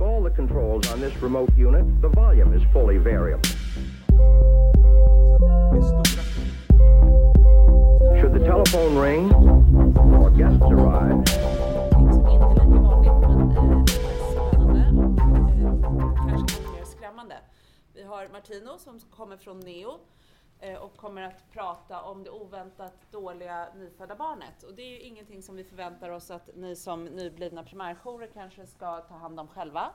Like all the controls on this remote unit, the volume is fully variable. Should the telephone ring or guests arrive, Vi har Martino som kommer från Neo. eh, och kommer att prata om det oväntat dåliga nyfödda barnet. Och det är ju ingenting som vi förväntar oss att ni som nyblivna primärjourer kanske ska ta hand om själva.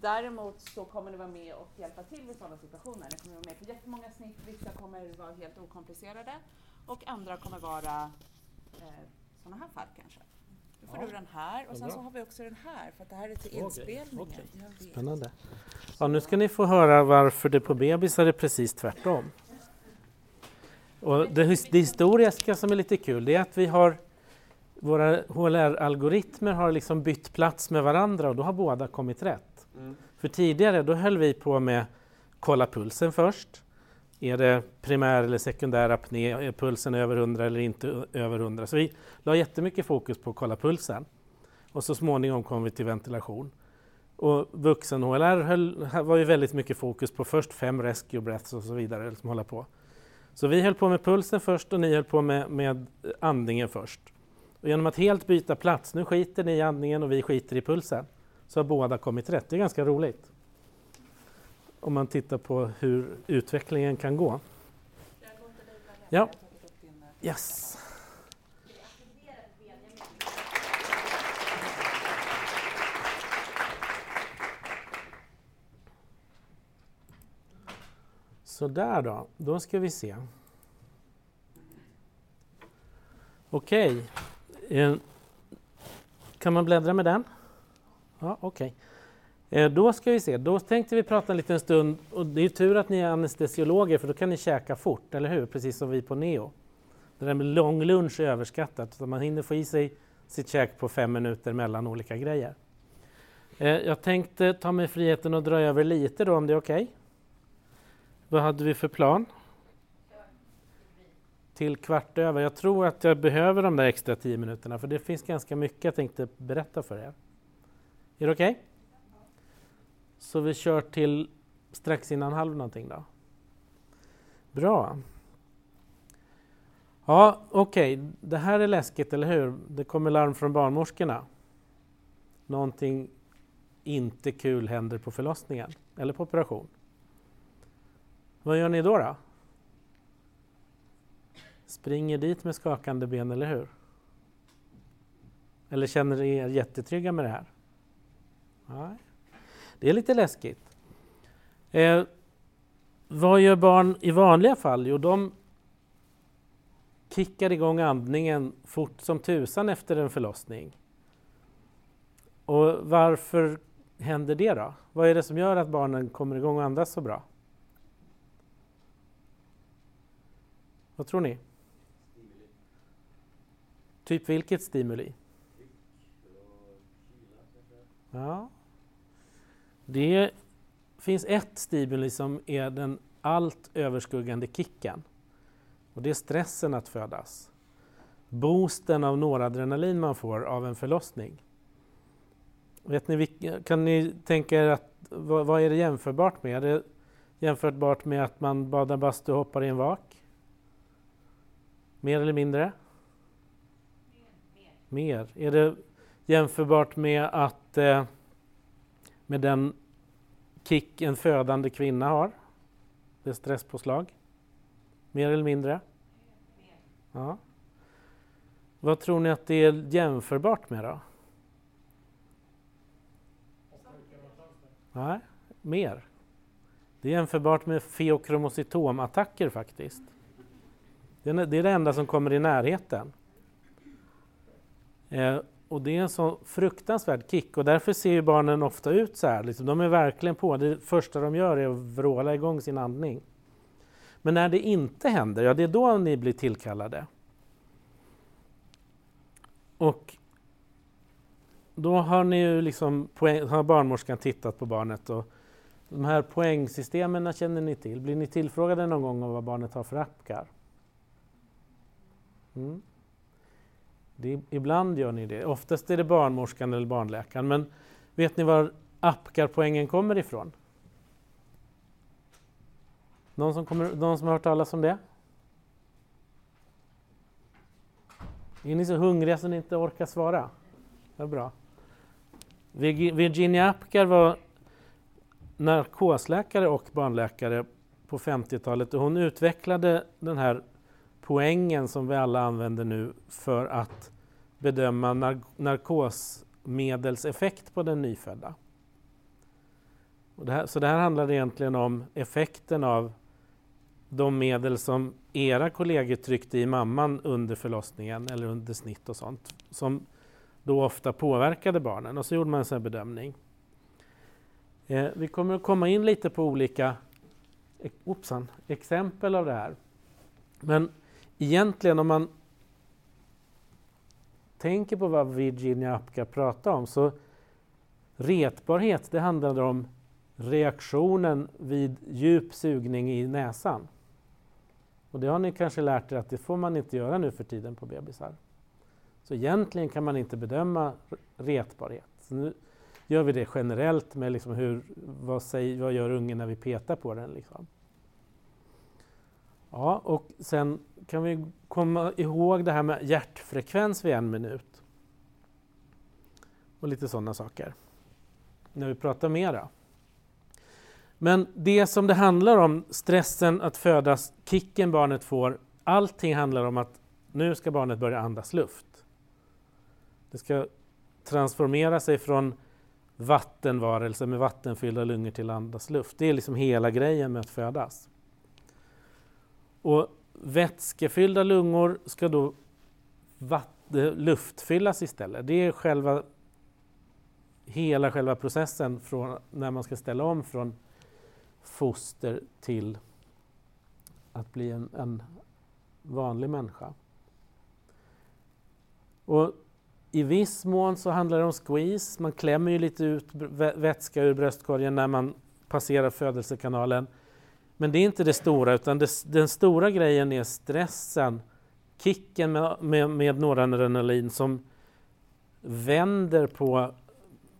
Däremot så kommer ni vara med och hjälpa till i sådana situationer. Ni kommer vara med på jättemånga snitt, vissa kommer vara helt okomplicerade och andra kommer vara eh, sådana här fall kanske. Då får Ja. du den här och sen så har vi också den här för att det här är till inspelningen. vet. Spännande. Ja, nu ska ni få höra varför det på bebisar är precis tvärtom. Och det, det historiska som är lite kul det är att vi har våra HLR-algoritmer har liksom bytt plats med varandra och då har båda kommit rätt. För tidigare då höll vi på med kolla pulsen först. Är det primär eller sekundär apné? Är pulsen över 100 eller inte över 100? Så vi la jättemycket fokus på att kolla pulsen. Och så småningom kom vi till ventilation. Och vuxen-HLR var ju väldigt mycket fokus på först fem rescue breaths och så vidare. Liksom hålla på. Så vi höll på med pulsen först och ni höll på med, med andningen först. Och genom att helt byta plats, nu skiter ni i andningen och vi skiter i pulsen, så har båda kommit rätt. Det är ganska roligt. Om man tittar på hur utvecklingen kan gå. Ja. Yes. Så där då, då ska vi se. Okej. Okay. Kan man bläddra med den? Ja, okej. Okay. Då ska vi se, då tänkte vi prata en liten stund och det är tur att ni är anestesiologer för då kan ni käka fort, eller hur? Precis som vi på Neo. Det där med lång lunch är överskattat, så man hinner få i sig sitt käk på fem minuter mellan olika grejer. Eh, jag tänkte ta mig friheten att dra över lite då om det är okej? Vad hade vi för plan? Till kvart över. Jag tror att jag behöver de där extra tio minuterna för det finns ganska mycket jag tänkte berätta för er. Är det okej? Så vi kör till strax innan halv någonting då. Bra. Ja, okej. Det här är läskigt, eller hur? Det kommer larm från barnmorskorna. Någonting inte kul händer på förlossningen eller på operation. Vad gör ni då? då? Springer dit med skakande ben, eller hur? Eller känner ni er jättetrygga med det här? Nej. Det är lite läskigt. Eh, vad gör barn i vanliga fall? Jo, de kickar igång andningen fort som tusan efter en förlossning. Och varför händer det då? Vad är det som gör att barnen kommer igång och andas så bra? Vad tror ni? Typ vilket stimuli? Ja. Det finns ett stimuli som är den allt överskuggande kicken. Och det är stressen att födas. Boosten av noradrenalin man får av en förlossning. Vet ni, kan ni tänka er att vad, vad är det jämförbart med? Är det jämförbart med att man badar bastu och hoppar i en vak? Mer eller mindre? Mer. Är det jämförbart med att eh, med den kick en födande kvinna har? Det är stresspåslag? Mer eller mindre? Ja. Vad tror ni att det är jämförbart med då? Nej, mer. Det är jämförbart med feokromocitomattacker faktiskt. Det är det enda som kommer i närheten. Eh, och det är en så fruktansvärd kick och därför ser ju barnen ofta ut så här. Liksom, de är verkligen på. Det första de gör är att vråla igång sin andning. Men när det inte händer, ja det är då ni blir tillkallade. Och då har ni ju liksom poäng, har barnmorskan tittat på barnet och de här poängsystemen känner ni till. Blir ni tillfrågade någon gång om vad barnet har för appkar? Mm. Det, ibland gör ni det. Oftast är det barnmorskan eller barnläkaren. Men vet ni var Apgar-poängen kommer ifrån? Någon som, kommer, någon som har hört talas om det? Är ni så hungriga så ni inte orkar svara? Det är bra. Virginia Apgar var narkosläkare och barnläkare på 50-talet och hon utvecklade den här poängen som vi alla använder nu för att bedöma nar narkosmedelseffekt på den nyfödda. Det här, så det här handlar egentligen om effekten av de medel som era kollegor tryckte i mamman under förlossningen eller under snitt och sånt som då ofta påverkade barnen och så gjorde man en sån bedömning. Eh, vi kommer att komma in lite på olika eh, opsan, exempel av det här. Men egentligen om man tänker på vad Virginia Apka pratar om så retbarhet det handlade om reaktionen vid djup sugning i näsan. Och det har ni kanske lärt er att det får man inte göra nu för tiden på bebisar. Så egentligen kan man inte bedöma retbarhet. Så nu gör vi det generellt med liksom hur, vad, säger, vad gör ungen när vi petar på den. Liksom. Ja, och sen kan vi komma ihåg det här med hjärtfrekvens vid en minut. Och lite sådana saker. När vi pratar mera. Men det som det handlar om, stressen att födas, kicken barnet får, allting handlar om att nu ska barnet börja andas luft. Det ska transformera sig från vattenvarelse med vattenfyllda lungor till andas luft. Det är liksom hela grejen med att födas. Och vätskefyllda lungor ska då eh, luftfyllas istället. Det är själva hela själva processen från när man ska ställa om från foster till att bli en, en vanlig människa. Och I viss mån så handlar det om squeeze. Man klämmer ju lite ut vätska ur bröstkorgen när man passerar födelsekanalen. Men det är inte det stora, utan det, den stora grejen är stressen, kicken med, med, med noradrenalin som vänder på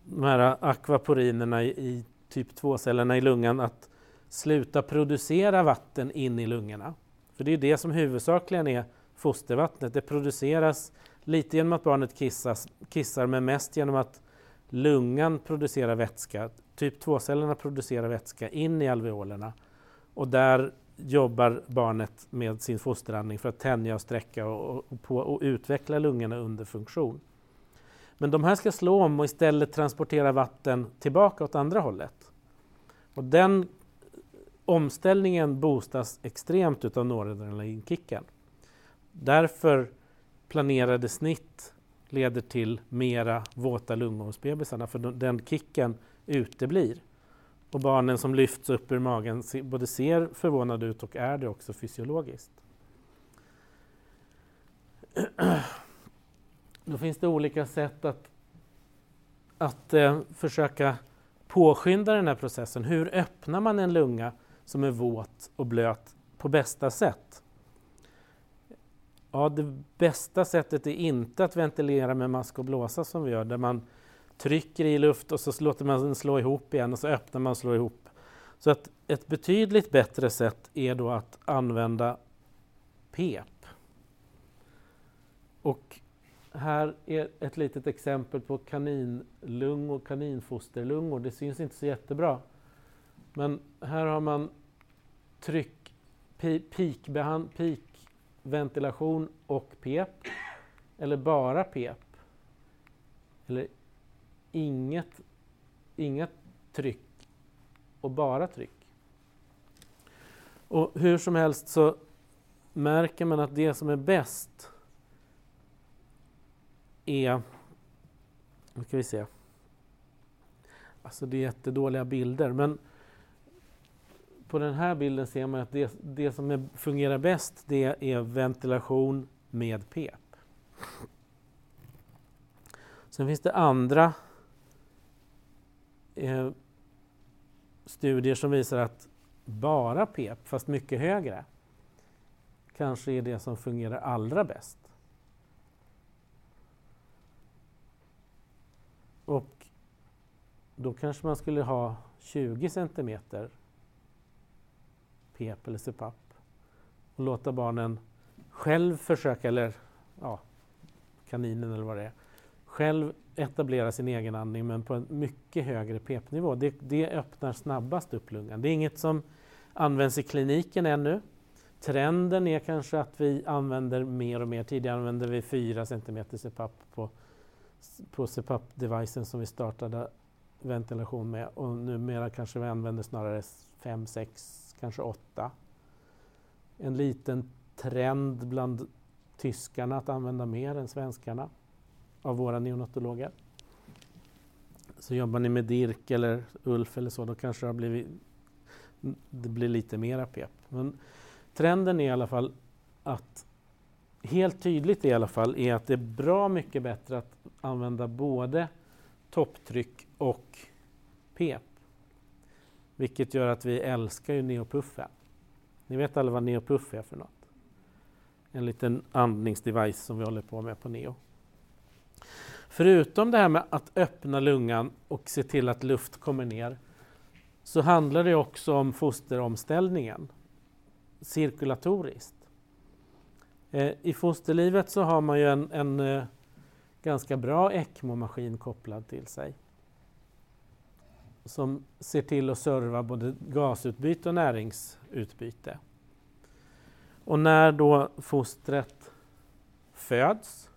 de här akvaporinerna i, i typ 2-cellerna i lungan att sluta producera vatten in i lungorna. För det är det som huvudsakligen är fostervattnet. Det produceras lite genom att barnet kissas, kissar men mest genom att lungan producerar vätska. Typ 2-cellerna producerar vätska in i alveolerna och där jobbar barnet med sin fosterandning för att tänja och sträcka och, och, på, och utveckla lungorna under funktion. Men de här ska slå om och istället transportera vatten tillbaka åt andra hållet. Och den omställningen boostas extremt utav noradrenalinkicken. Därför planerade snitt leder till mera våta lungor hos bebisarna för den kicken uteblir. Och barnen som lyfts upp ur magen både ser förvånade ut och är det också fysiologiskt. Då finns det olika sätt att, att eh, försöka påskynda den här processen. Hur öppnar man en lunga som är våt och blöt på bästa sätt? Ja, det bästa sättet är inte att ventilera med mask och blåsa som vi gör, där man trycker i luft och så låter man den slå ihop igen och så öppnar man och slår ihop. Så att ett betydligt bättre sätt är då att använda PEP. Och här är ett litet exempel på kaninlungor, kaninfosterlungor. Det syns inte så jättebra. Men här har man tryck, peakventilation peak och PEP. Eller bara PEP. Eller inget, inget tryck och bara tryck. Och hur som helst så märker man att det som är bäst är... Nu ska vi se. Alltså det är jättedåliga bilder men på den här bilden ser man att det, det som är, fungerar bäst det är ventilation med PEP. Sen finns det andra eh, studier som visar att bara PEP, fast mycket högre, kanske är det som fungerar allra bäst. Och då kanske man skulle ha 20 centimeter PEP eller CPAP och låta barnen själv försöka, eller ja, kaninen eller vad det är, själv etablera sin egen andning men på en mycket högre PEP-nivå. Det, det öppnar snabbast upp lungan. Det är inget som används i kliniken ännu. Trenden är kanske att vi använder mer och mer. Tidigare använde vi 4 cm CPAP på, på CPAP-devicen som vi startade ventilation med och numera kanske vi använder snarare 5, 6, kanske 8. En liten trend bland tyskarna att använda mer än svenskarna av våra neonatologer. Så jobbar ni med DIRK eller ULF eller så, då kanske det, har blivit, det blir lite mera PEP. Men trenden är i alla fall att helt tydligt i alla fall är att det är bra mycket bättre att använda både topptryck och PEP. Vilket gör att vi älskar ju neopuffen. Ni vet alla vad neopuff är för något? En liten andningsdevice som vi håller på med på neo. Förutom det här med att öppna lungan och se till att luft kommer ner så handlar det också om fosteromställningen cirkulatoriskt. Eh, I fosterlivet så har man ju en, en eh, ganska bra ECMO-maskin kopplad till sig som ser till att serva både gasutbyte och näringsutbyte. Och när då fostret föds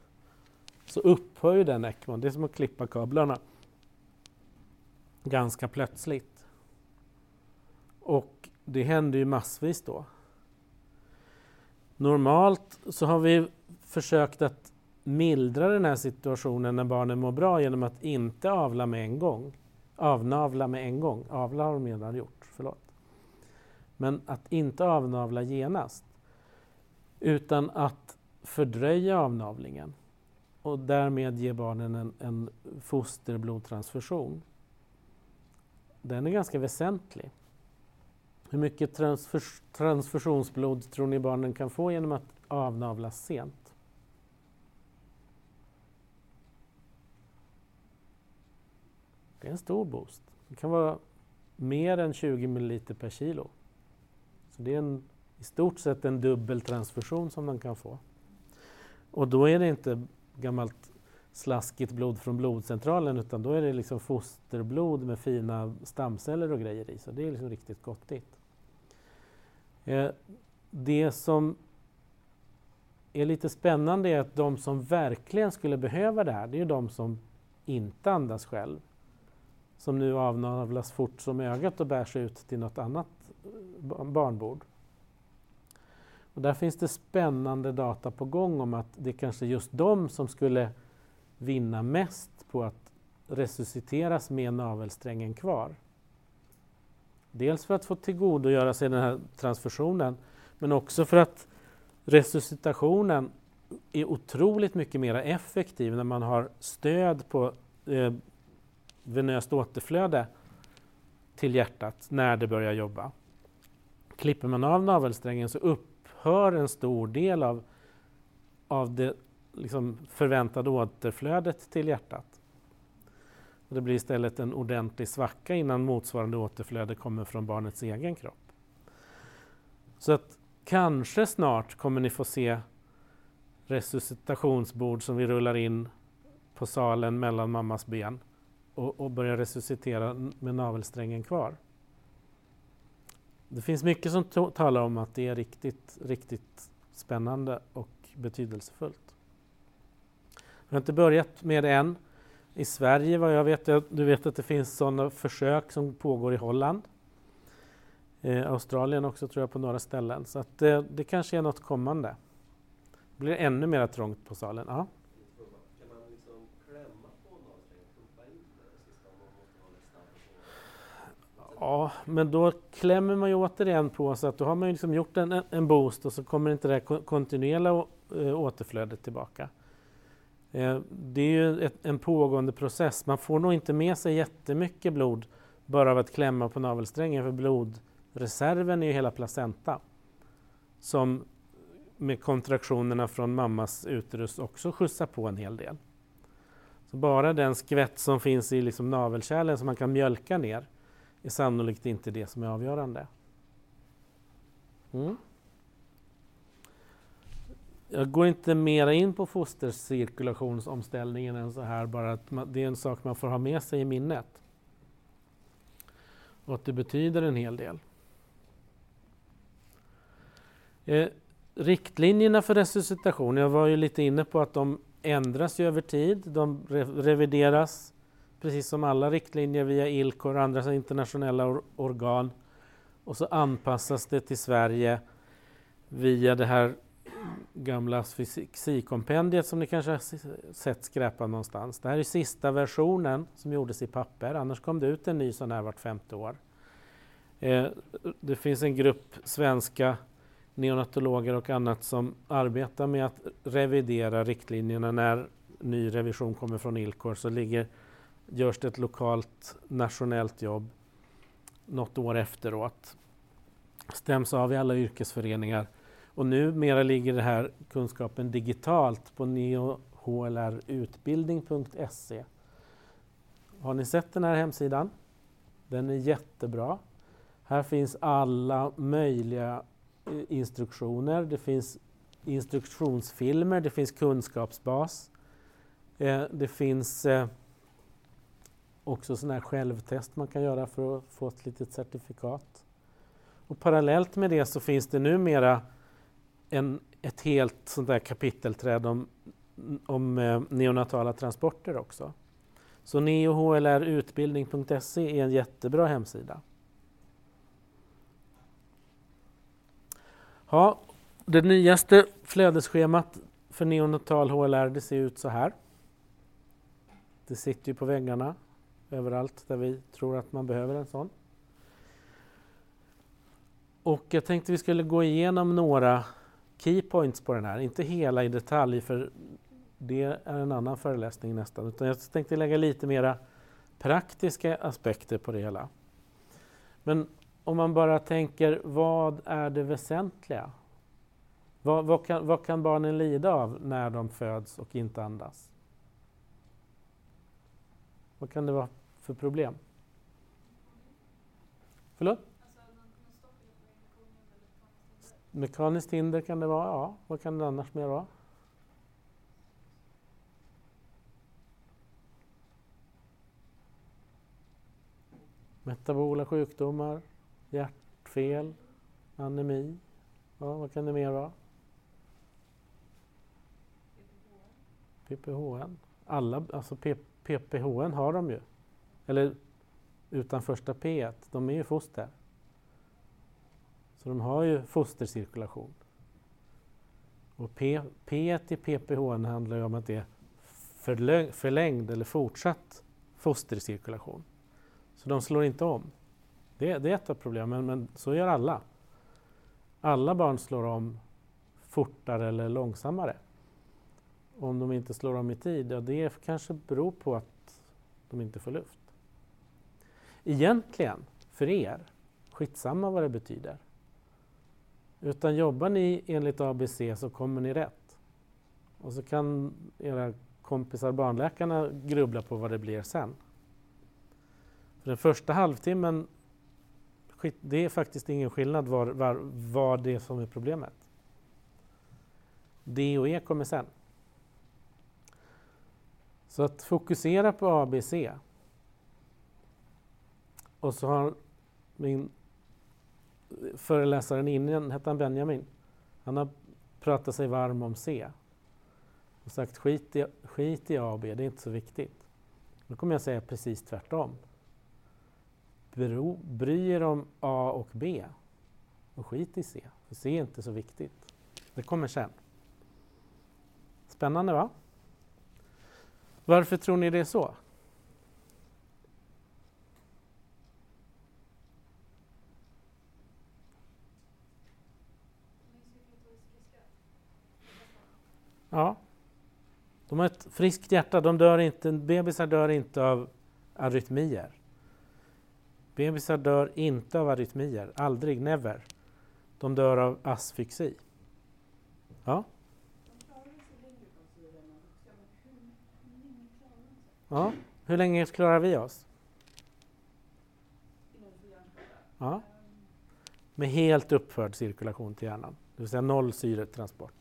så upphör ju den ECMOn. Det är som att klippa kablarna ganska plötsligt. Och det händer ju massvis då. Normalt så har vi försökt att mildra den här situationen när barnen mår bra genom att inte avla med en gång. Avnavla med en gång. Avla har de redan gjort, förlåt. Men att inte avnavla genast. Utan att fördröja avnavlingen och därmed ge barnen en, en fosterblodtransfusion. Den är ganska väsentlig. Hur mycket transfus transfusionsblod tror ni barnen kan få genom att avnavlas sent? Det är en stor boost. Det kan vara mer än 20 ml per kilo. Så det är en, i stort sett en dubbel transfusion som de kan få. Och då är det inte gammalt slaskigt blod från blodcentralen utan då är det liksom fosterblod med fina stamceller och grejer i. Så det är liksom riktigt gottigt. Eh, det som är lite spännande är att de som verkligen skulle behöva det här, det är de som inte andas själv. Som nu avnavlas fort som ögat och bärs ut till något annat eh, barnbord. Och där finns det spännande data på gång om att det kanske är just de som skulle vinna mest på att resusciteras med navelsträngen kvar. Dels för att få tillgodogöra sig den här transfusionen men också för att resuscitationen är otroligt mycket mer effektiv när man har stöd på eh, venöst återflöde till hjärtat när det börjar jobba. Klipper man av navelsträngen så hör en stor del av, av det liksom förväntade återflödet till hjärtat. Det blir istället en ordentlig svacka innan motsvarande återflöde kommer från barnets egen kropp. Så att kanske snart kommer ni få se resuscitationsbord som vi rullar in på salen mellan mammas ben och, och börjar resuscitera med navelsträngen kvar. Det finns mycket som talar om att det är riktigt, riktigt spännande och betydelsefullt. Vi har inte börjat med det än. I Sverige, vad jag vet, du vet att det finns sådana försök som pågår i Holland. Eh, Australien också tror jag på några ställen. Så att det, det kanske är något kommande. Det blir ännu mer trångt på salen. Ja. Ja, men då klämmer man ju återigen på så att då har man liksom gjort en, en boost och så kommer inte det här kontinuerliga eh, återflödet tillbaka. Eh, det är ju ett, en pågående process. Man får nog inte med sig jättemycket blod bara av att klämma på navelsträngen för blodreserven är ju hela placenta som med kontraktionerna från mammas uterus också skjutsar på en hel del. Så bara den skvätt som finns i liksom navelkärlen som man kan mjölka ner är sannolikt inte det som är avgörande. Mm. Jag går inte mera in på fostercirkulationsomställningen än så här, bara att man, det är en sak man får ha med sig i minnet. Och att det betyder en hel del. Eh, riktlinjerna för resuscitation, jag var ju lite inne på att de ändras över tid, de re revideras precis som alla riktlinjer via ILCO och andra internationella or organ. Och så anpassas det till Sverige via det här gamla fysikkompendiet som ni kanske har sett skräpa någonstans. Det här är sista versionen som gjordes i papper, annars kom det ut en ny sån här vart femte år. Eh, det finns en grupp svenska neonatologer och annat som arbetar med att revidera riktlinjerna när ny revision kommer från ILCOR så ligger, görs det ett lokalt nationellt jobb något år efteråt. Stäms av i alla yrkesföreningar och numera ligger den här kunskapen digitalt på neohlrutbildning.se. Har ni sett den här hemsidan? Den är jättebra. Här finns alla möjliga eh, instruktioner. Det finns instruktionsfilmer, det finns kunskapsbas. Eh, det finns eh, också sådana här självtest man kan göra för att få ett litet certifikat. Och parallellt med det så finns det numera en, ett helt sånt där kapitelträd om, om eh, neonatala transporter också. Så neohlrutbildning.se är en jättebra hemsida. Ja, det nyaste flödesschemat för neonatal HLR det ser ut så här. Det sitter ju på väggarna överallt där vi tror att man behöver en sån. Och jag tänkte vi skulle gå igenom några keypoints på den här, inte hela i detalj för det är en annan föreläsning nästan, utan jag tänkte lägga lite mera praktiska aspekter på det hela. Men om man bara tänker, vad är det väsentliga? Vad, vad, kan, vad kan barnen lida av när de föds och inte andas? Vad kan det vara för problem? Förlåt? Mekaniskt hinder kan det vara, ja. Vad kan det annars mer vara? Metabola sjukdomar, hjärtfel, anemi. Ja, vad kan det mer vara? PPHN. Alla, alltså PPHN har de ju. Eller utan första P, de är ju foster. Så de har ju fostercirkulation. Och P, P i PPH handlar ju om att det är förlängd eller fortsatt fostercirkulation. Så de slår inte om. Det, det är ett av problemen, men så gör alla. Alla barn slår om fortare eller långsammare. Om de inte slår om i tid, ja det kanske beror på att de inte får luft. Egentligen, för er, skitsamma vad det betyder. Utan jobbar ni enligt ABC så kommer ni rätt. Och så kan era kompisar barnläkarna grubbla på vad det blir sen. För den första halvtimmen, det är faktiskt ingen skillnad var, var, vad det är som är problemet. D och E kommer sen. Så att fokusera på ABC. Och så har min föreläsaren innan hette han Benjamin. Han har pratat sig varm om C och sagt skit i, skit i A och B, det är inte så viktigt. Nu kommer jag säga precis tvärtom. Bro, bry er om A och B och skit i C, för C är inte så viktigt. Det kommer sen. Spännande va? Varför tror ni det är så? Ja. De har ett friskt hjärta, de dör inte, bebisar dör inte av arytmier. Bebisar dör inte av arytmier, aldrig, never. De dör av asfyxi. Ja. Ja. Hur länge klarar vi oss? Ja. Med helt uppförd cirkulation till hjärnan, det vill säga noll syretransport.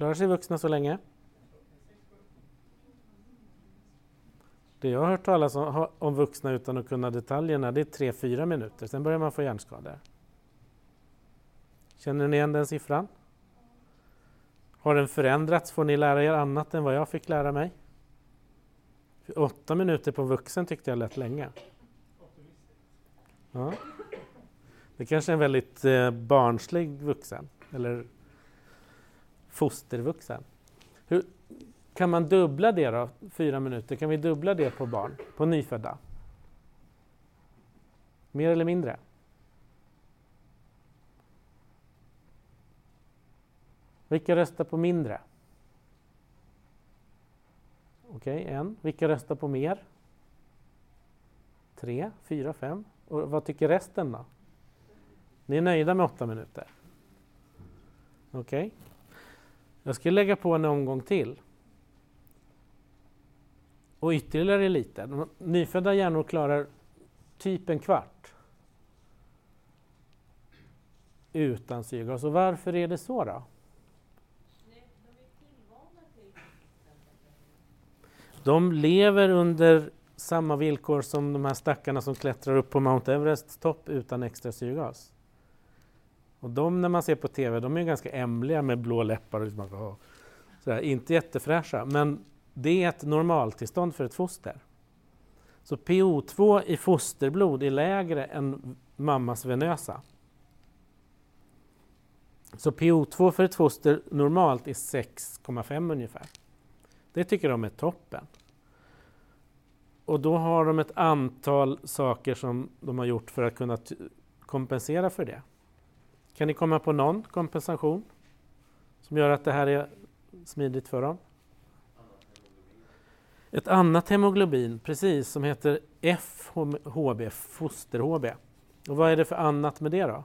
Klarar sig vuxna så länge? Det jag har hört talas om, om vuxna utan att kunna detaljerna, det är 3-4 minuter, sen börjar man få hjärnskador. Känner ni igen den siffran? Har den förändrats? Får ni lära er annat än vad jag fick lära mig? Åtta minuter på vuxen tyckte jag lät länge. Ja. Det kanske är en väldigt eh, barnslig vuxen, eller fostervuxen. Hur, kan man dubbla det då, fyra minuter? Kan vi dubbla det på barn, på nyfödda? Mer eller mindre? Vilka röstar på mindre? Okej, okay, en. Vilka röstar på mer? Tre, fyra, fem. Och vad tycker resten då? Ni är nöjda med åtta minuter? Okej. Okay. Jag ska lägga på en omgång till. Och ytterligare lite. Nyfödda hjärnor klarar typ en kvart utan syrgas. Och varför är det så då? De lever under samma villkor som de här stackarna som klättrar upp på Mount Everests topp utan extra syrgas. Och de när man ser på TV, de är ganska ämliga med blå läppar och liksom, sådär, inte jättefräscha. Men det är ett normaltillstånd för ett foster. Så PO2 i fosterblod är lägre än mammas venösa. Så PO2 för ett foster normalt är 6,5 ungefär. Det tycker de är toppen. Och då har de ett antal saker som de har gjort för att kunna kompensera för det. Kan ni komma på någon kompensation som gör att det här är smidigt för dem? Ett annat hemoglobin, precis, som heter FHB, foster-HB. Och vad är det för annat med det då?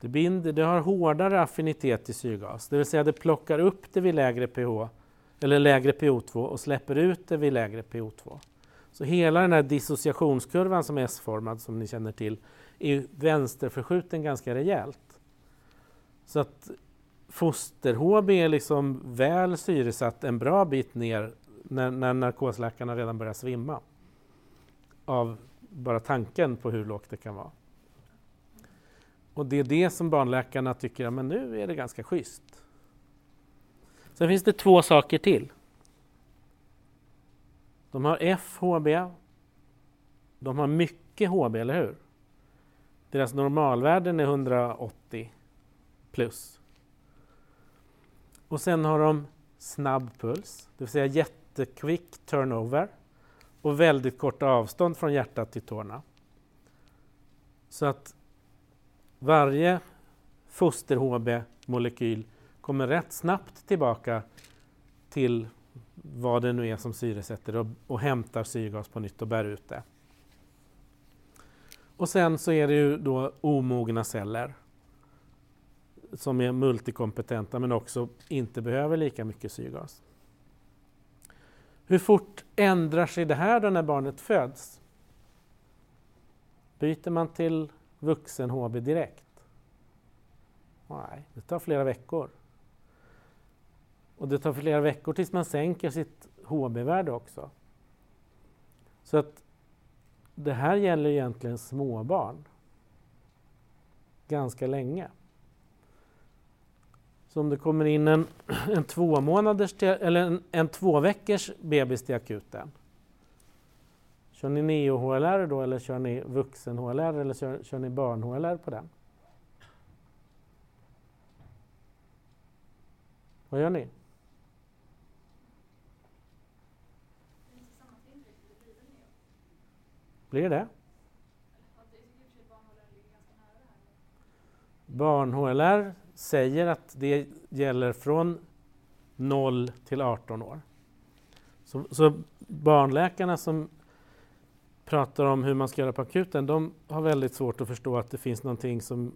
Det, binder, det har hårdare affinitet till syrgas, det vill säga det plockar upp det vid lägre pH, eller lägre PO2 och släpper ut det vid lägre PO2. Så hela den här dissociationskurvan som är S-formad, som ni känner till, är vänsterförskjuten ganska rejält. Så att foster-HB är liksom väl syresatt en bra bit ner när, när narkosläkarna redan börjar svimma av bara tanken på hur lågt det kan vara. Och det är det som barnläkarna tycker, men nu är det ganska schysst. Sen finns det två saker till. De har FHB. De har mycket HB, eller hur? Deras normalvärden är 180 plus. Och sen har de snabb puls, det vill säga jättekvick turnover och väldigt kort avstånd från hjärtat till tårna. Så att varje foster-HB-molekyl kommer rätt snabbt tillbaka till vad det nu är som syresätter och, och hämtar syrgas på nytt och bär ut det. Och sen så är det ju då omogna celler som är multikompetenta men också inte behöver lika mycket syrgas. Hur fort ändrar sig det här då när barnet föds? Byter man till vuxen HB direkt? Nej, det tar flera veckor. Och det tar flera veckor tills man sänker sitt HB-värde också. Så att det här gäller egentligen småbarn ganska länge. Så om det kommer in en, en två månaders eller en, en två veckors bebis till akuten. Kör ni neo-HLR då eller kör ni vuxen-HLR eller kör, kör ni barn-HLR på den? Vad gör ni? Blir det? Barn-HLR säger att det gäller från 0 till 18 år. Så, så, barnläkarna som pratar om hur man ska göra på akuten, de har väldigt svårt att förstå att det finns någonting som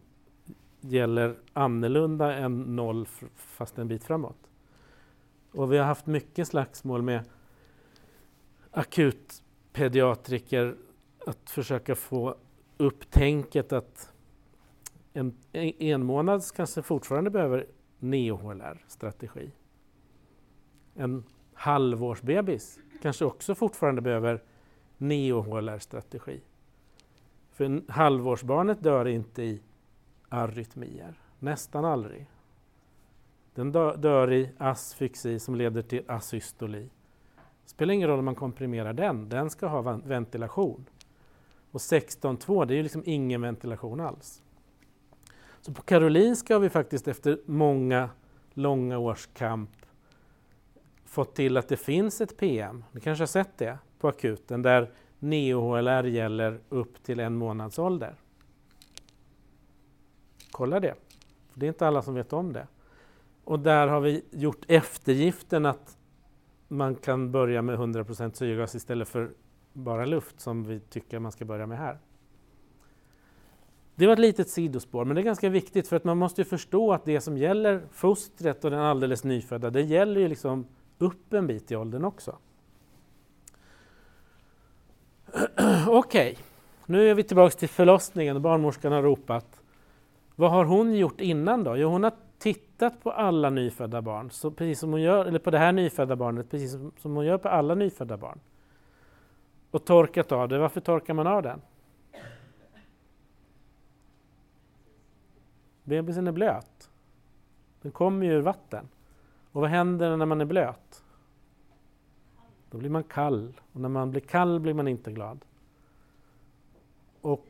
gäller annorlunda än noll fast en bit framåt. Och vi har haft mycket slagsmål med akutpediatriker att försöka få upp tänket att en, en månads kanske fortfarande behöver neo-HLR-strategi. En halvårsbebis kanske också fortfarande behöver neo-HLR-strategi. För en halvårsbarnet dör inte i arytmier, nästan aldrig. Den dör i asfyxi som leder till asystoli. Det spelar ingen roll om man komprimerar den, den ska ha ventilation. Och 16.2, det är ju liksom ingen ventilation alls. Så på Karolinska har vi faktiskt efter många långa års kamp fått till att det finns ett PM, ni kanske har sett det på akuten, där neo-HLR gäller upp till en månads ålder. Kolla det, för det är inte alla som vet om det. Och där har vi gjort eftergiften att man kan börja med 100% syrgas istället för bara luft som vi tycker man ska börja med här. Det var ett litet sidospår, men det är ganska viktigt för att man måste förstå att det som gäller fostret och den alldeles nyfödda, det gäller ju liksom upp en bit i åldern också. Okej, okay. nu är vi tillbaka till förlossningen och barnmorskan har ropat. Vad har hon gjort innan då? Jo, hon har tittat på alla nyfödda barn, så precis som hon gör, eller på det här nyfödda barnet, precis som hon gör på alla nyfödda barn. Och torkat av det. Varför torkar man av den? Bebisen är blöt. Den kommer ju ur vatten. Och vad händer när man är blöt? Då blir man kall. Och när man blir kall blir man inte glad. Och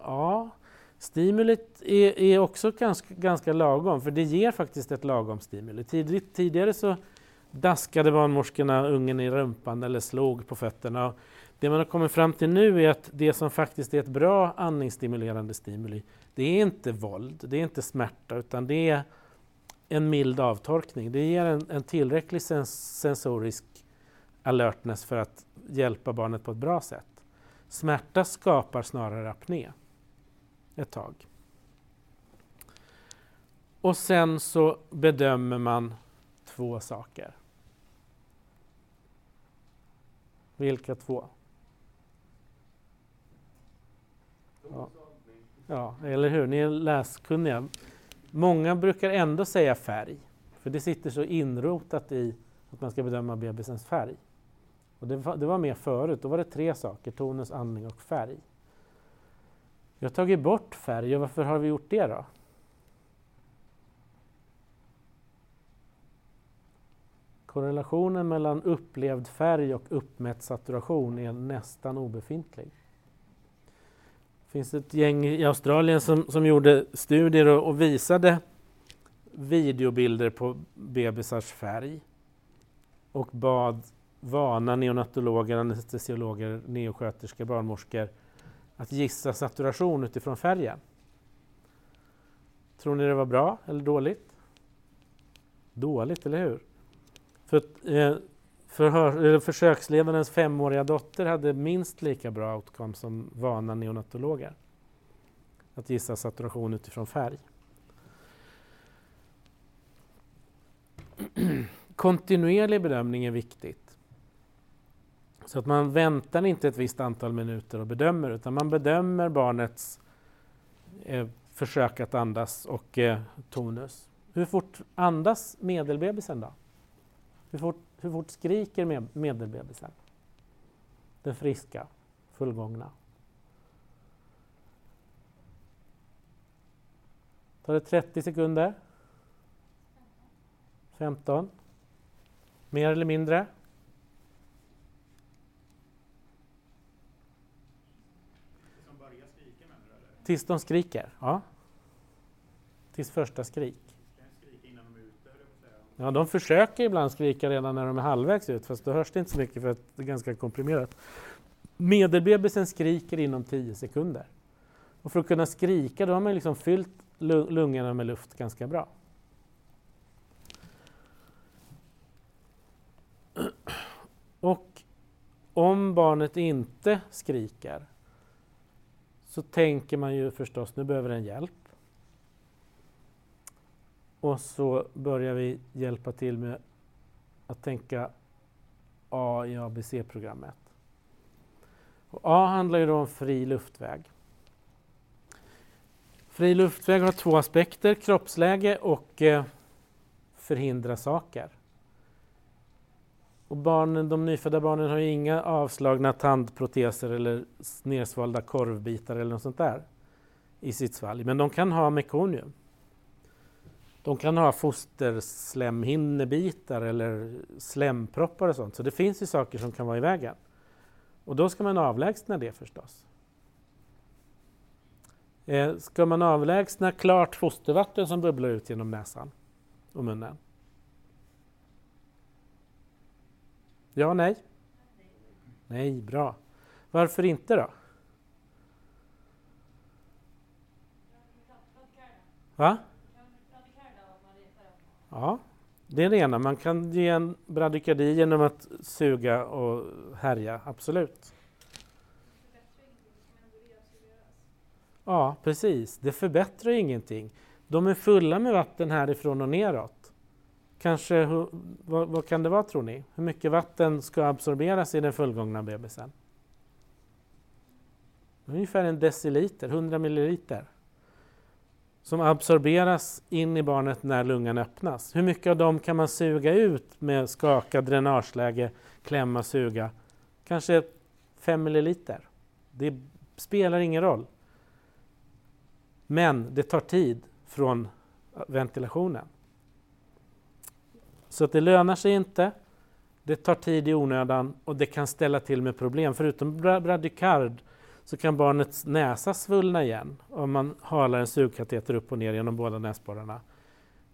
ja, stimulit är, är också ganska, ganska lagom, för det ger faktiskt ett lagom stimuli. Tidigt, tidigare så daskade barnmorskorna ungen i rumpan eller slog på fötterna. Det man har kommit fram till nu är att det som faktiskt är ett bra andningsstimulerande stimuli, det är inte våld, det är inte smärta, utan det är en mild avtorkning. Det ger en, en tillräcklig sens sensorisk alertness för att hjälpa barnet på ett bra sätt. Smärta skapar snarare apné ett tag. Och sen så bedömer man två saker. Vilka två? Ja. ja, eller hur? Ni är läskunniga. Många brukar ändå säga färg, för det sitter så inrotat i att man ska bedöma bebisens färg. Och det, var, det var mer förut, då var det tre saker, tonus, andning och färg. Vi har tagit bort färg och varför har vi gjort det då? Korrelationen mellan upplevd färg och uppmätt saturation är nästan obefintlig. Det finns ett gäng i Australien som, som gjorde studier och, och visade videobilder på bebisars färg och bad vana neonatologer, anestesiologer, neosköterskor, barnmorskor att gissa saturation utifrån färgen. Tror ni det var bra eller dåligt? Dåligt, eller hur? För, eh, förhör, försöksledarens femåriga dotter hade minst lika bra outcome som vana neonatologer. Att gissa saturation utifrån färg. Kontinuerlig bedömning är viktigt. Så att man väntar inte ett visst antal minuter och bedömer utan man bedömer barnets eh, försök att andas och eh, tonus. Hur fort andas medelbebisen då? Hur fort, hur fort skriker med, medelbebisen? Den friska, fullgångna. Tar det 30 sekunder? 15? Mer eller mindre? Tills de skriker, ja. Tills första skrik. Ja, de försöker ibland skrika redan när de är halvvägs ut, fast då hörs det inte så mycket för att det är ganska komprimerat. Medelbebisen skriker inom 10 sekunder. Och för att kunna skrika då har man liksom fyllt lungorna med luft ganska bra. Och om barnet inte skriker så tänker man ju förstås, nu behöver den hjälp. Och så börjar vi hjälpa till med att tänka A i ABC-programmet. Och A handlar ju då om fri luftväg. Fri luftväg har två aspekter, kroppsläge och eh, förhindra saker. Och barnen, de nyfödda barnen har ju inga avslagna tandproteser eller nersvalda korvbitar eller något sånt där i sitt svalg. Men de kan ha mekonium. De kan ha fosterslemhinnebitar eller slemproppar och sånt. Så det finns ju saker som kan vara i vägen. Och då ska man avlägsna det förstås. Eh, ska man avlägsna klart fostervatten som bubblar ut genom näsan och munnen? Ja, nej? Nej, bra. Varför inte då? Va? Ja, det är det ena. Man kan ge en bradykardi genom att suga och härja, absolut. Ja, precis. Det förbättrar ingenting. De är fulla med vatten härifrån och neråt. Kanske, vad, vad, kan det vara tror ni? Hur mycket vatten ska absorberas i den fullgångna bebisen? Ungefär en deciliter, 100 milliliter. Som absorberas in i barnet när lungan öppnas. Hur mycket av dem kan man suga ut med skaka, dränageläge, klämma, suga? Kanske 5 milliliter. Det spelar ingen roll. Men det tar tid från ventilationen. Så att det lönar sig inte, det tar tid i onödan och det kan ställa till med problem. Förutom bradykard så kan barnets näsa svullna igen om man halar en sugkateter upp och ner genom båda näsborrarna.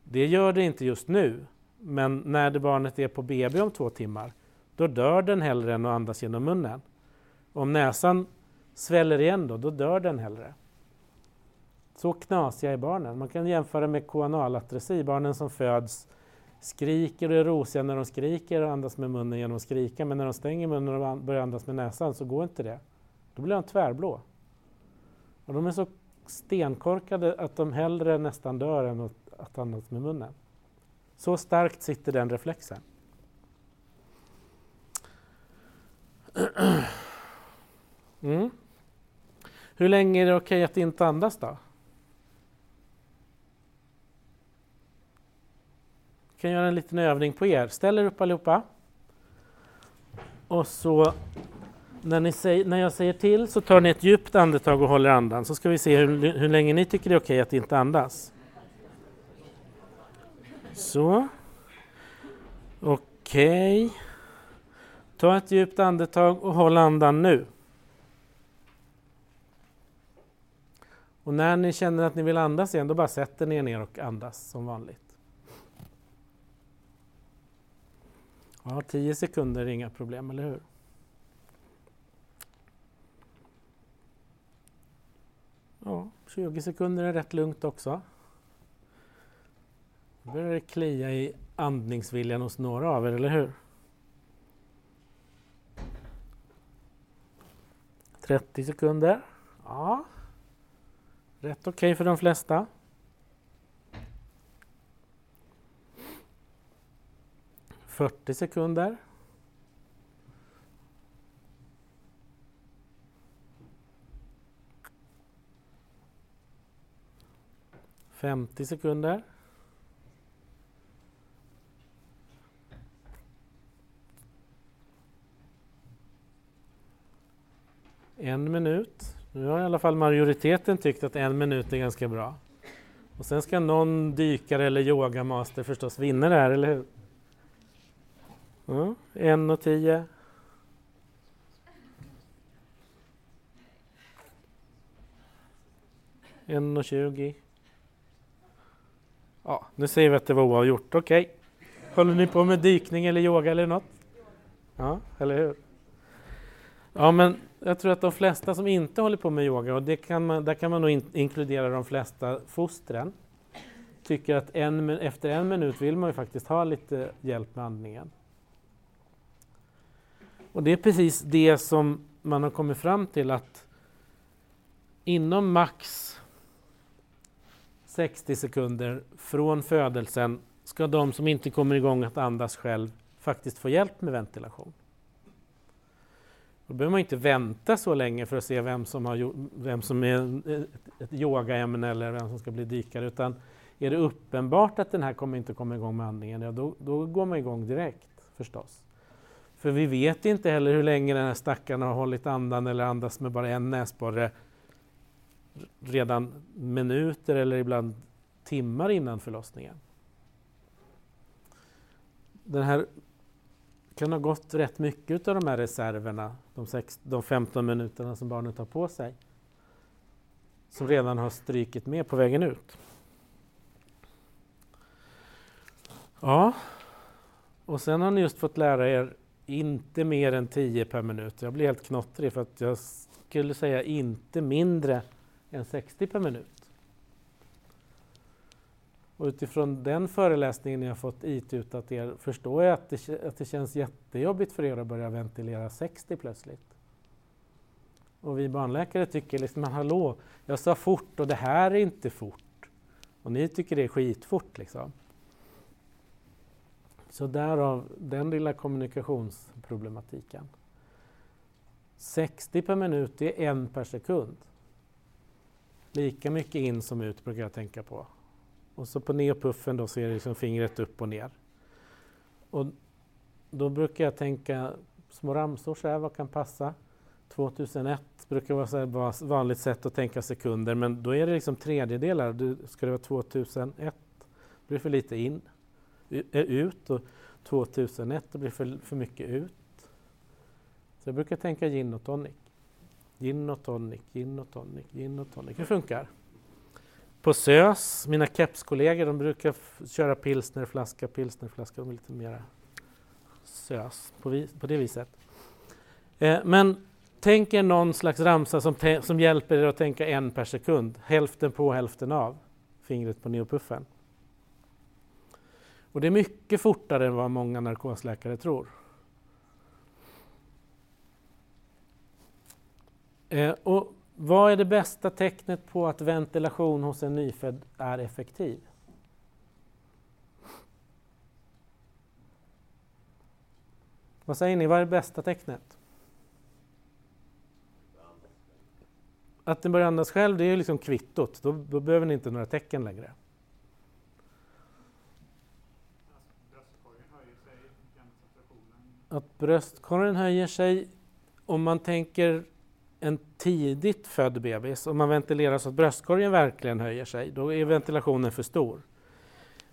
Det gör det inte just nu, men när det barnet är på BB om två timmar, då dör den hellre än att andas genom munnen. Om näsan sväller igen då, då dör den hellre. Så knasiga är barnen. Man kan jämföra med koanalatresi, barnen som föds skriker och är rosiga när de skriker och andas med munnen genom att skrika, men när de stänger munnen och börjar andas med näsan så går inte det. Då blir de tvärblå. Och de är så stenkorkade att de hellre nästan dör än att, att andas med munnen. Så starkt sitter den reflexen. Mm. Hur länge är det okej att inte andas då? Jag kan göra en liten övning på er. Ställ er upp allihopa. Och så när, säger, när jag säger till så tar ni ett djupt andetag och håller andan så ska vi se hur, hur länge ni tycker det är okej att inte andas. Så. Okej. Okay. Ta ett djupt andetag och håll andan nu. Och när ni känner att ni vill andas igen, då bara sätter ni er ner och andas som vanligt. Ja, 10 sekunder är inga problem, eller hur? Ja, 20 sekunder är rätt lugnt också. Nu börjar det klia i andningsviljan hos några av er, eller hur? 30 sekunder. Ja, rätt okej okay för de flesta. 40 sekunder. Femtio sekunder. En minut. Nu har i alla fall majoriteten tyckt att en minut är ganska bra. Och sen ska någon dykare eller yogamaster förstås vinna det här, eller hur? Ja, en och tio. En och tjugo. Ja, nu säger vi att det var oavgjort. Okej. Okay. Håller ni på med dykning eller yoga eller något? Ja, eller hur? Ja, men jag tror att de flesta som inte håller på med yoga, och det kan man, där kan man nog in, inkludera de flesta fostren, tycker att en, efter en minut vill man ju faktiskt ha lite hjälp med andningen. Och det är precis det som man har kommit fram till att inom max 60 sekunder från födelsen ska de som inte kommer igång att andas själv faktiskt få hjälp med ventilation. Då behöver man inte vänta så länge för att se vem som, har, vem som är ett yogaämne eller vem som ska bli dykare, utan är det uppenbart att den här kommer inte komma igång med andningen, ja, då, då går man igång direkt förstås. För vi vet inte heller hur länge den här stackaren har hållit andan eller andas med bara en näsborre redan minuter eller ibland timmar innan förlossningen. Den här kan ha gått rätt mycket av de här reserverna, de, sex, de 15 minuterna som barnet har på sig, som redan har strykit med på vägen ut. Ja, och sen har ni just fått lära er inte mer än 10 per minut. Jag blir helt knottrig för att jag skulle säga inte mindre än 60 per minut. Och utifrån den föreläsningen jag fått itutat er förstår jag att det, att det känns jättejobbigt för er att börja ventilera 60 plötsligt. Och vi barnläkare tycker liksom, men hallå, jag sa fort och det här är inte fort. Och ni tycker det är skitfort liksom. Så därav den lilla kommunikationsproblematiken. 60 per minut är en per sekund. Lika mycket in som ut brukar jag tänka på. Och så på neopuffen då så är det liksom fingret upp och ner. Och då brukar jag tänka små ramsor så här, vad kan passa? 2001 brukar vara ett vanligt sätt att tänka sekunder, men då är det liksom tredjedelar. Du, ska det vara 2001, då blir det för lite in, eh, ut och 2001, då blir det för, för mycket ut. Så jag brukar tänka gin och tonic. Gin och tonic, gin och tonic, gin och tonic. Hur funkar? På SÖS, mina kepskollegor, de brukar köra pilsnerflaska, pilsnerflaska, de är lite mera SÖS på, på det viset. Eh, men tänk er någon slags ramsa som, som hjälper er att tänka en per sekund, hälften på, hälften av, fingret på neopuffen. Och det är mycket fortare än vad många narkosläkare tror. Eh, och vad är det bästa tecknet på att ventilation hos en nyfödd är effektiv? Vad säger ni, vad är det bästa tecknet? Att den börjar andas själv, det är liksom kvittot. Då, då behöver ni inte några tecken längre. Att bröstkorgen höjer sig, om man tänker en tidigt född bebis, om man ventilerar så att bröstkorgen verkligen höjer sig, då är ventilationen för stor.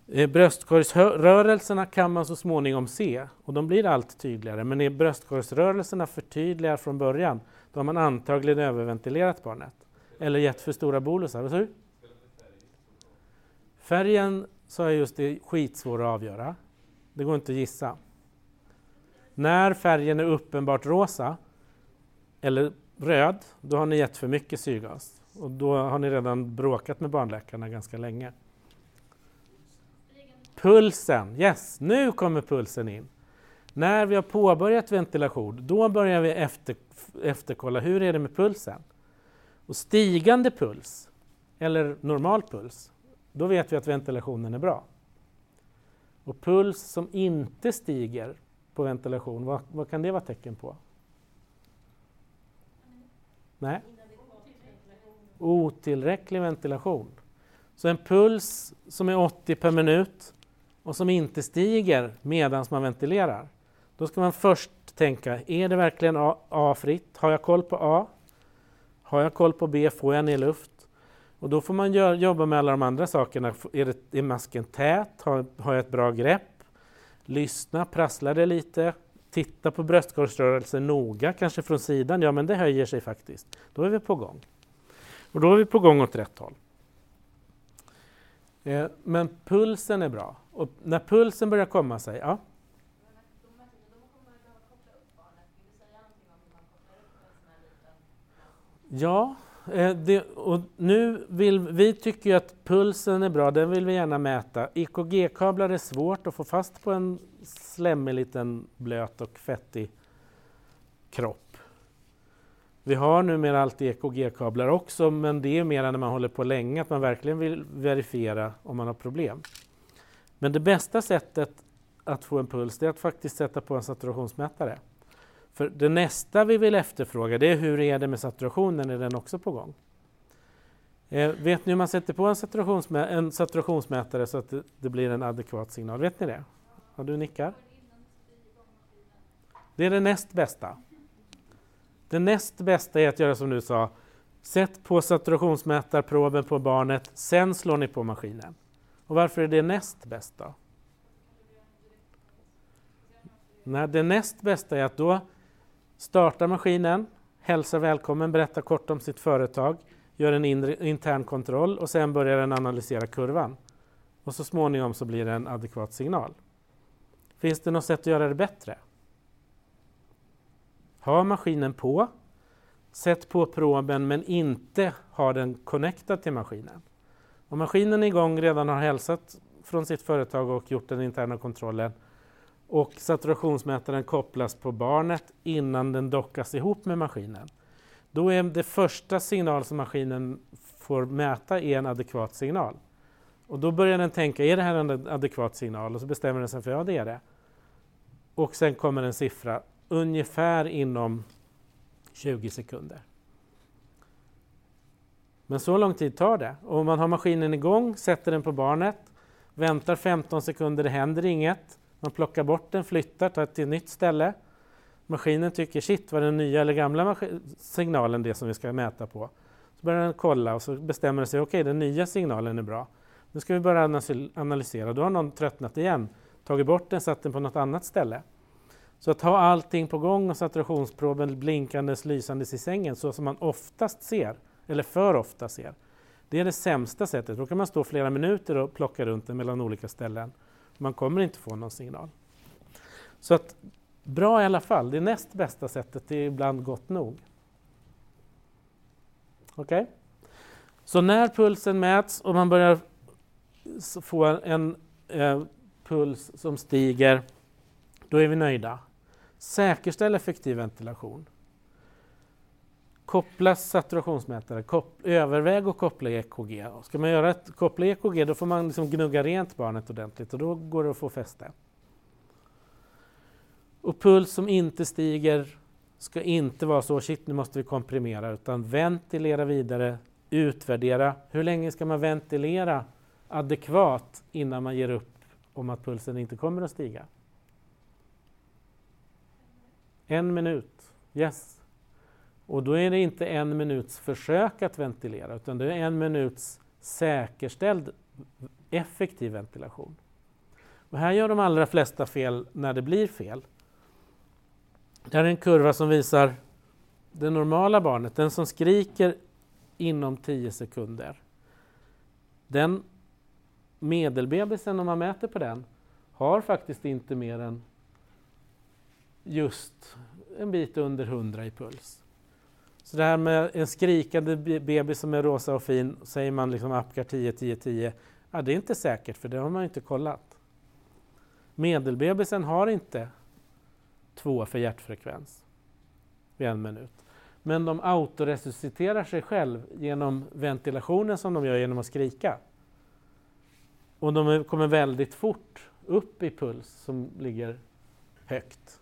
Eh, bröstkorgsrörelserna kan man så småningom se och de blir allt tydligare, men är bröstkorgsrörelserna för tydliga från början, då har man antagligen överventilerat barnet. Eller gett för stora bolusar. Vad sa du? Färgen sa jag just, det är skitsvår att avgöra. Det går inte att gissa. När färgen är uppenbart rosa, eller röd, då har ni gett för mycket syrgas. Och då har ni redan bråkat med barnläkarna ganska länge. Pulsen, yes, nu kommer pulsen in. När vi har påbörjat ventilation, då börjar vi efter, efterkolla hur är det med pulsen. Och stigande puls, eller normal puls, då vet vi att ventilationen är bra. Och puls som inte stiger på ventilation, vad, vad kan det vara tecken på? Nej. Otillräcklig ventilation. Så en puls som är 80 per minut och som inte stiger medan man ventilerar. Då ska man först tänka, är det verkligen A-fritt? Har jag koll på A? Har jag koll på B? Får jag ner luft? Och då får man gör, jobba med alla de andra sakerna. Är, det, är masken tät? Har, har jag ett bra grepp? Lyssna, prasslar det lite? Titta på bröstkorgsrörelsen noga, kanske från sidan. Ja, men det höjer sig faktiskt. Då är vi på gång. Och då är vi på gång åt rätt håll. Eh, men pulsen är bra. Och när pulsen börjar komma sig, ja. Ja, Eh, det, och nu vill, vi tycker att pulsen är bra, den vill vi gärna mäta. EKG-kablar är svårt att få fast på en slemmig liten blöt och fettig kropp. Vi har numera alltid EKG-kablar också, men det är mer när man håller på länge, att man verkligen vill verifiera om man har problem. Men det bästa sättet att få en puls är att faktiskt sätta på en saturationsmätare. För det nästa vi vill efterfråga det är hur är det med saturationen, är den också på gång? Eh, vet ni hur man sätter på en, saturationsmä en saturationsmätare så att det, det, blir en adekvat signal? Vet ni det? Ja, du nickar? Det är det näst bästa. Det näst bästa är att göra som du sa. Sätt på saturationsmätarproben på barnet, sen slår ni på maskinen. Och varför är det näst bäst då? Nej, det näst bästa är att då startar maskinen, hälsar välkommen, berättar kort om sitt företag, gör en inre, intern kontroll och sen börjar den analysera kurvan. Och så småningom så blir det en adekvat signal. Finns det något sätt att göra det bättre? Ha maskinen på, sätt på proben men inte ha den connectad till maskinen. Om maskinen är igång redan har hälsat från sitt företag och gjort den interna kontrollen och saturationsmätaren kopplas på barnet innan den dockas ihop med maskinen. Då är det första signal som maskinen får mäta är en adekvat signal. Och då börjar den tänka, är det här en adekvat signal? Och så bestämmer den sig för, ja det är det. Och sen kommer en siffra ungefär inom 20 sekunder. Men så lång tid tar det. Och om man har maskinen igång, sätter den på barnet, väntar 15 sekunder, det händer inget. Man plockar bort den, flyttar, tar till ett nytt ställe. Maskinen tycker shit, var den nya eller gamla signalen det som vi ska mäta på? Så börjar den kolla och så bestämmer den sig, okej okay, den nya signalen är bra. Nu ska vi börja analysera. Då har någon tröttnat igen, tagit bort den, satt den på något annat ställe. Så att ha allting på gång och saturationsproben blinkandes, lysandes i sängen så som man oftast ser, eller för ofta ser. Det är det sämsta sättet. Då kan man stå flera minuter och plocka runt den mellan olika ställen. Man kommer inte få någon signal. Så att bra i alla fall. Det näst bästa sättet är ibland gott nog. Okej? Okay? Så när pulsen mäts och man börjar få en eh, puls som stiger, då är vi nöjda. Säkerställ effektiv ventilation. Koppla saturationsmätare, kopp, överväg att koppla EKG. Ska man göra ett, koppla EKG då får man liksom gnugga rent barnet ordentligt och då går det att få fäste. Och puls som inte stiger ska inte vara så, shit nu måste vi komprimera, utan ventilera vidare, utvärdera. Hur länge ska man ventilera adekvat innan man ger upp om att pulsen inte kommer att stiga? En minut, yes. Och då är det inte en minuts försök att ventilera utan det är en minuts säkerställd effektiv ventilation. Och här gör de allra flesta fel när det blir fel. Det här är en kurva som visar det normala barnet, den som skriker inom 10 sekunder. Den medelbebisen, om man mäter på den, har faktiskt inte mer än just en bit under 100 i puls. Så det här med en skrikande bebis som är rosa och fin, säger man liksom Apgar 10, 10, 10, ja det är inte säkert för det har man inte kollat. Medelbebisen har inte två för hjärtfrekvens vid en minut. Men de autoresusciterar sig själv genom ventilationen som de gör genom att skrika. Och de kommer väldigt fort upp i puls som ligger högt.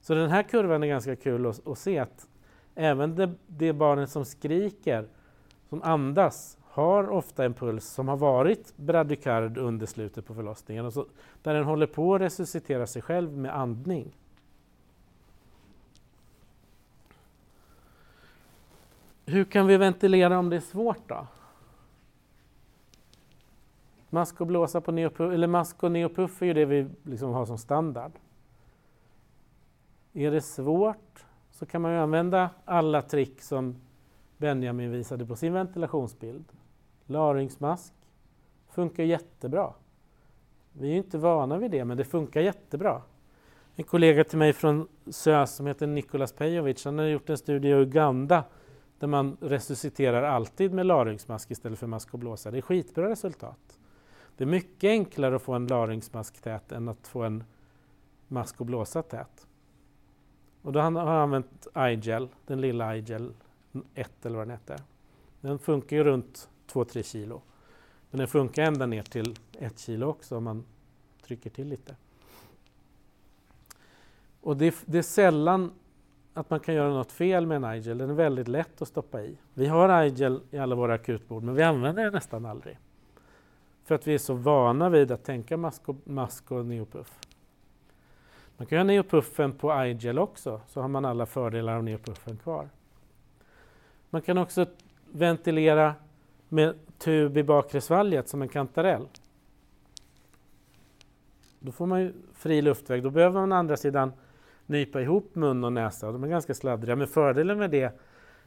Så den här kurvan är ganska kul att, att se att även det, det barnet som skriker, som andas, har ofta en puls som har varit bradykard under slutet på förlossningen, och så, där den håller på att resuscitera sig själv med andning. Hur kan vi ventilera om det är svårt då? Mask och blåsa på neopuff, eller mask och neopuff är ju det vi liksom har som standard. Är det svårt så kan man ju använda alla trick som Benjamin visade på sin ventilationsbild. Laringsmask funkar jättebra. Vi är inte vana vid det, men det funkar jättebra. En kollega till mig från SÖS som heter Nikolas Pejovic, han har gjort en studie i Uganda där man resusciterar alltid med laringsmask istället för mask och blåsa. Det är skitbra resultat. Det är mycket enklare att få en laringsmask tät än att få en mask och blåsa tät. Och då har han använt iGel, den lilla iGel 1 eller vad den hette. Den funkar ju runt 2-3 kilo. Men den funkar ända ner till 1 kilo också om man trycker till lite. Och det, det är sällan att man kan göra något fel med en iGel. Den är väldigt lätt att stoppa i. Vi har iGel i alla våra akutbord men vi använder den nästan aldrig. För att vi är så vana vid att tänka mask och, mask och neopuff. Man kan göra neopuffen på iGel också så har man alla fördelar av neopuffen kvar. Man kan också ventilera med tub i bakre svalget som en kantarell. Då får man ju fri luftväg. Då behöver man å andra sidan nypa ihop mun och näsa. De är ganska sladdriga. Men fördelen med det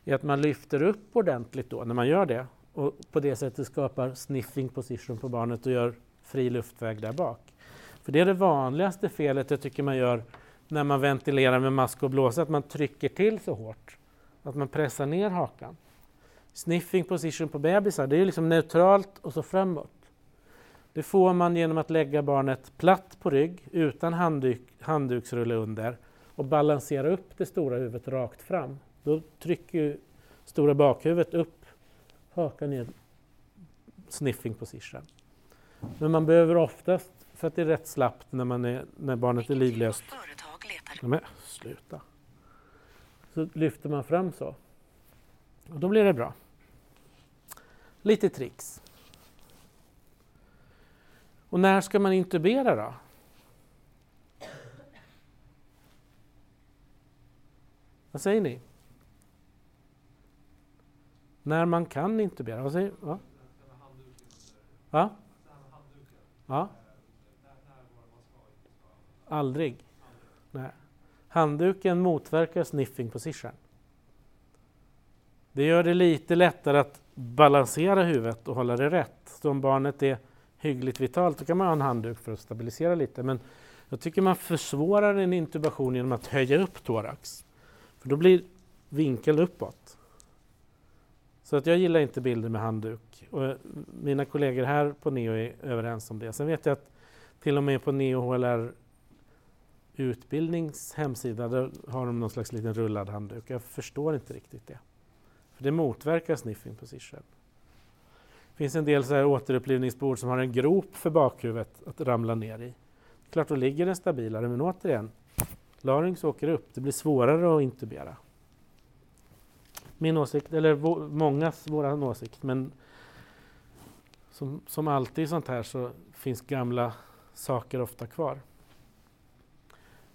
är att man lyfter upp ordentligt då när man gör det och på det sättet skapar sniffing position på barnet och gör fri luftväg där bak. För det är det vanligaste felet jag tycker man gör när man ventilerar med mask och blåsa, att man trycker till så hårt. Att man pressar ner hakan. Sniffing position på bebisar, det är liksom neutralt och så framåt. Det får man genom att lägga barnet platt på rygg utan handduk, handduksrulle under och balansera upp det stora huvudet rakt fram. Då trycker ju stora bakhuvudet upp hakan i en sniffing position. Men man behöver oftast, för att det är rätt slappt när, man är, när barnet är livlöst. Men sluta. Så lyfter man fram så. Och då blir det bra. Lite tricks. Och när ska man intubera då? Vad säger ni? När man kan intubera? Vad säger ja? Ja? ja? Aldrig? Nej. Handduken motverkar sniffing position. Det gör det lite lättare att balansera huvudet och hålla det rätt. Så om barnet är hyggligt vitalt, då kan man ha en handduk för att stabilisera lite. Men jag tycker man försvårar en intubation genom att höja upp thorax. För då blir vinkeln uppåt. Så att jag gillar inte bilder med handduk. Och eh, mina kollegor här på NEO är överens om det. Sen vet jag att till och med på NEO HLR utbildnings hemsida där har de någon slags liten rullad handduk. Jag förstår inte riktigt det. För det motverkar sniffing position. Det finns en del så här återupplivningsbord som har en grop för bakhuvudet att ramla ner i. Klart, då ligger den stabilare, men återigen, larynx åker upp. Det blir svårare att intubera. Min åsikt, eller mångas våran åsikt, men som, som alltid i sånt här så finns gamla saker ofta kvar.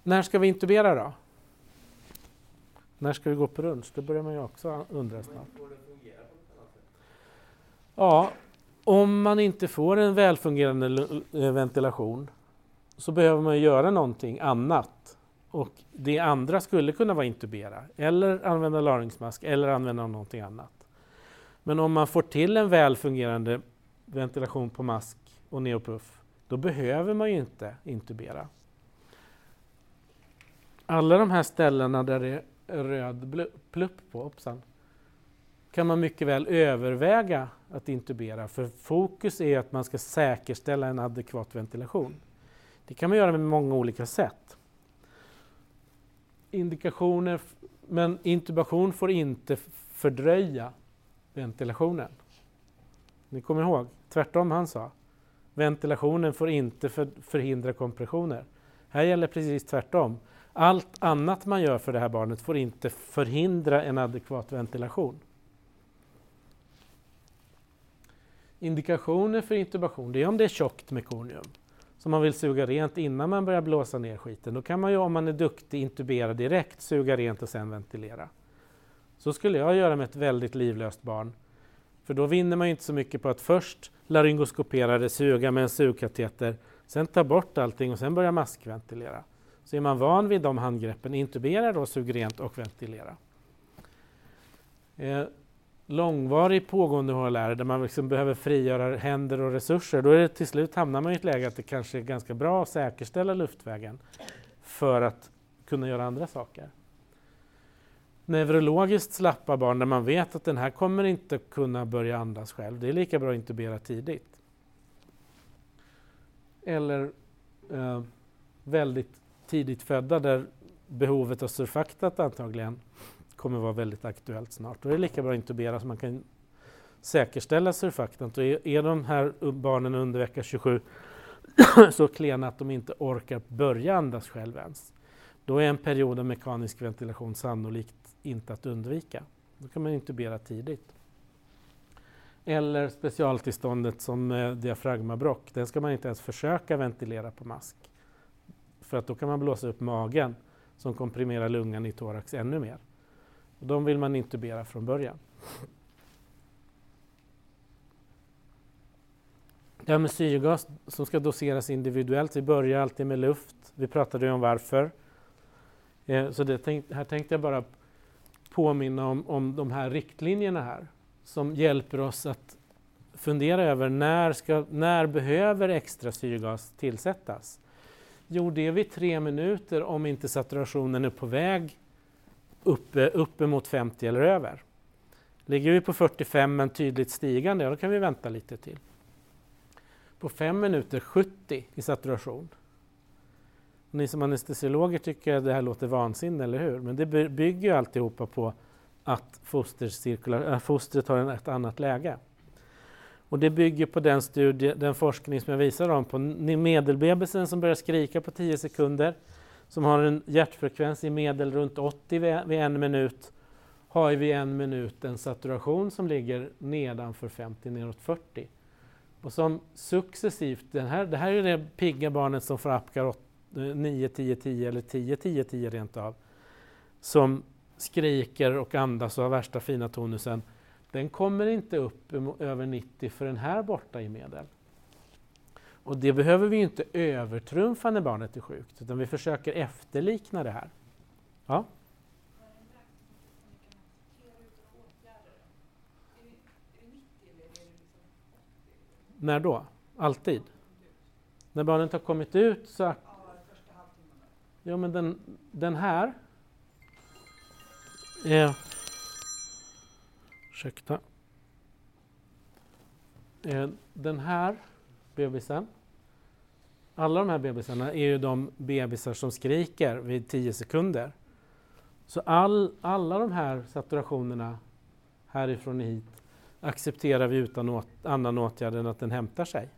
När ska vi intubera då? När ska vi gå på lunch? Det börjar man ju också undra snart. Ja, om man inte får en välfungerande ventilation så behöver man göra någonting annat. Och det andra skulle kunna vara intubera eller använda larynxmask eller använda någonting annat. Men om man får till en välfungerande ventilation på mask och neopuff, då behöver man ju inte intubera. Alla de här ställena där det är röd plupp på, hoppsan, kan man mycket väl överväga att intubera för fokus är att man ska säkerställa en adekvat ventilation. Det kan man göra med många olika sätt. Indikationer, men intubation får inte fördröja ventilationen. Ni kommer ihåg, tvärtom han sa. Ventilationen får inte förhindra kompressioner. Här gäller precis tvärtom. Allt annat man gör för det här barnet får inte förhindra en adekvat ventilation. Indikationer för intubation, det är om det är tjockt mekonium som man vill suga rent innan man börjar blåsa ner skiten. Då kan man ju om man är duktig intubera direkt, suga rent och sen ventilera. Så skulle jag göra med ett väldigt livlöst barn. För då vinner man ju inte så mycket på att först laryngoskopera det, suga med en sugkateter, sen ta bort allting och sen börja maskventilera. Så är man van vid de handgreppen, intubera då, sug rent och ventilera. Eh, långvarig pågående HLR där man liksom behöver frigöra händer och resurser, då är det till slut hamnar man i ett läge att det kanske är ganska bra att säkerställa luftvägen för att kunna göra andra saker. Neurologiskt slappa barn där man vet att den här kommer inte kunna börja andas själv, det är lika bra att intubera tidigt. Eller eh, väldigt tidigt födda där behovet av surfaktat antagligen kommer vara väldigt aktuellt snart. Då är det lika bra att intubera så man kan säkerställa surfaktant. Och är, är de här barnen under vecka 27 så klena att de inte orkar börja andas själv ens, då är en period av mekanisk ventilation sannolikt inte att undvika. Då kan man intubera tidigt. Eller specialtillståndet som eh, diafragmabrock, den ska man inte ens försöka ventilera på mask. För att då kan man blåsa upp magen som komprimerar lungan i thorax ännu mer. Och de vill man intubera från början. Det här med syrgas som ska doseras individuellt. Vi börjar alltid med luft. Vi pratade ju om varför. Eh, så det här tänkte jag bara påminna om, om de här riktlinjerna här som hjälper oss att fundera över när, ska, när behöver extra syrgas tillsättas? Jo, det är vid tre minuter om inte saturationen är på väg uppe, uppe mot 50 eller över. Ligger vi på 45 men tydligt stigande, ja, då kan vi vänta lite till. På fem minuter 70 i saturation. Ni som anestesiologer tycker att det här låter vansinne, eller hur? Men det bygger ju alltihopa på att äh, fostret har ett annat läge. Och det bygger på den, studie, den forskning som jag visade om på medelbebisen som börjar skrika på 10 sekunder, som har en hjärtfrekvens i medel runt 80 vid, vid en minut, har vid en minut en saturation som ligger nedanför 50, neråt 40. Och som successivt, den här, det här är det pigga barnet som får Apgar 9, 10, 10 eller 10, 10, 10 rent av, som skriker och andas och har värsta fina tonusen, den kommer inte upp över 90 förrän här borta i medel. Och det behöver vi inte övertrumfa när barnet är sjukt, utan vi försöker efterlikna det här. Ja? När då? Alltid? När barnet har kommit ut så... Ja, men den, den här Eh, ursäkta. Eh, den här bebisen, alla de här bebisarna är ju de bebisar som skriker vid 10 sekunder. Så all, alla de här saturationerna härifrån och hit accepterar vi utan åt, annan åtgärd än att den hämtar sig.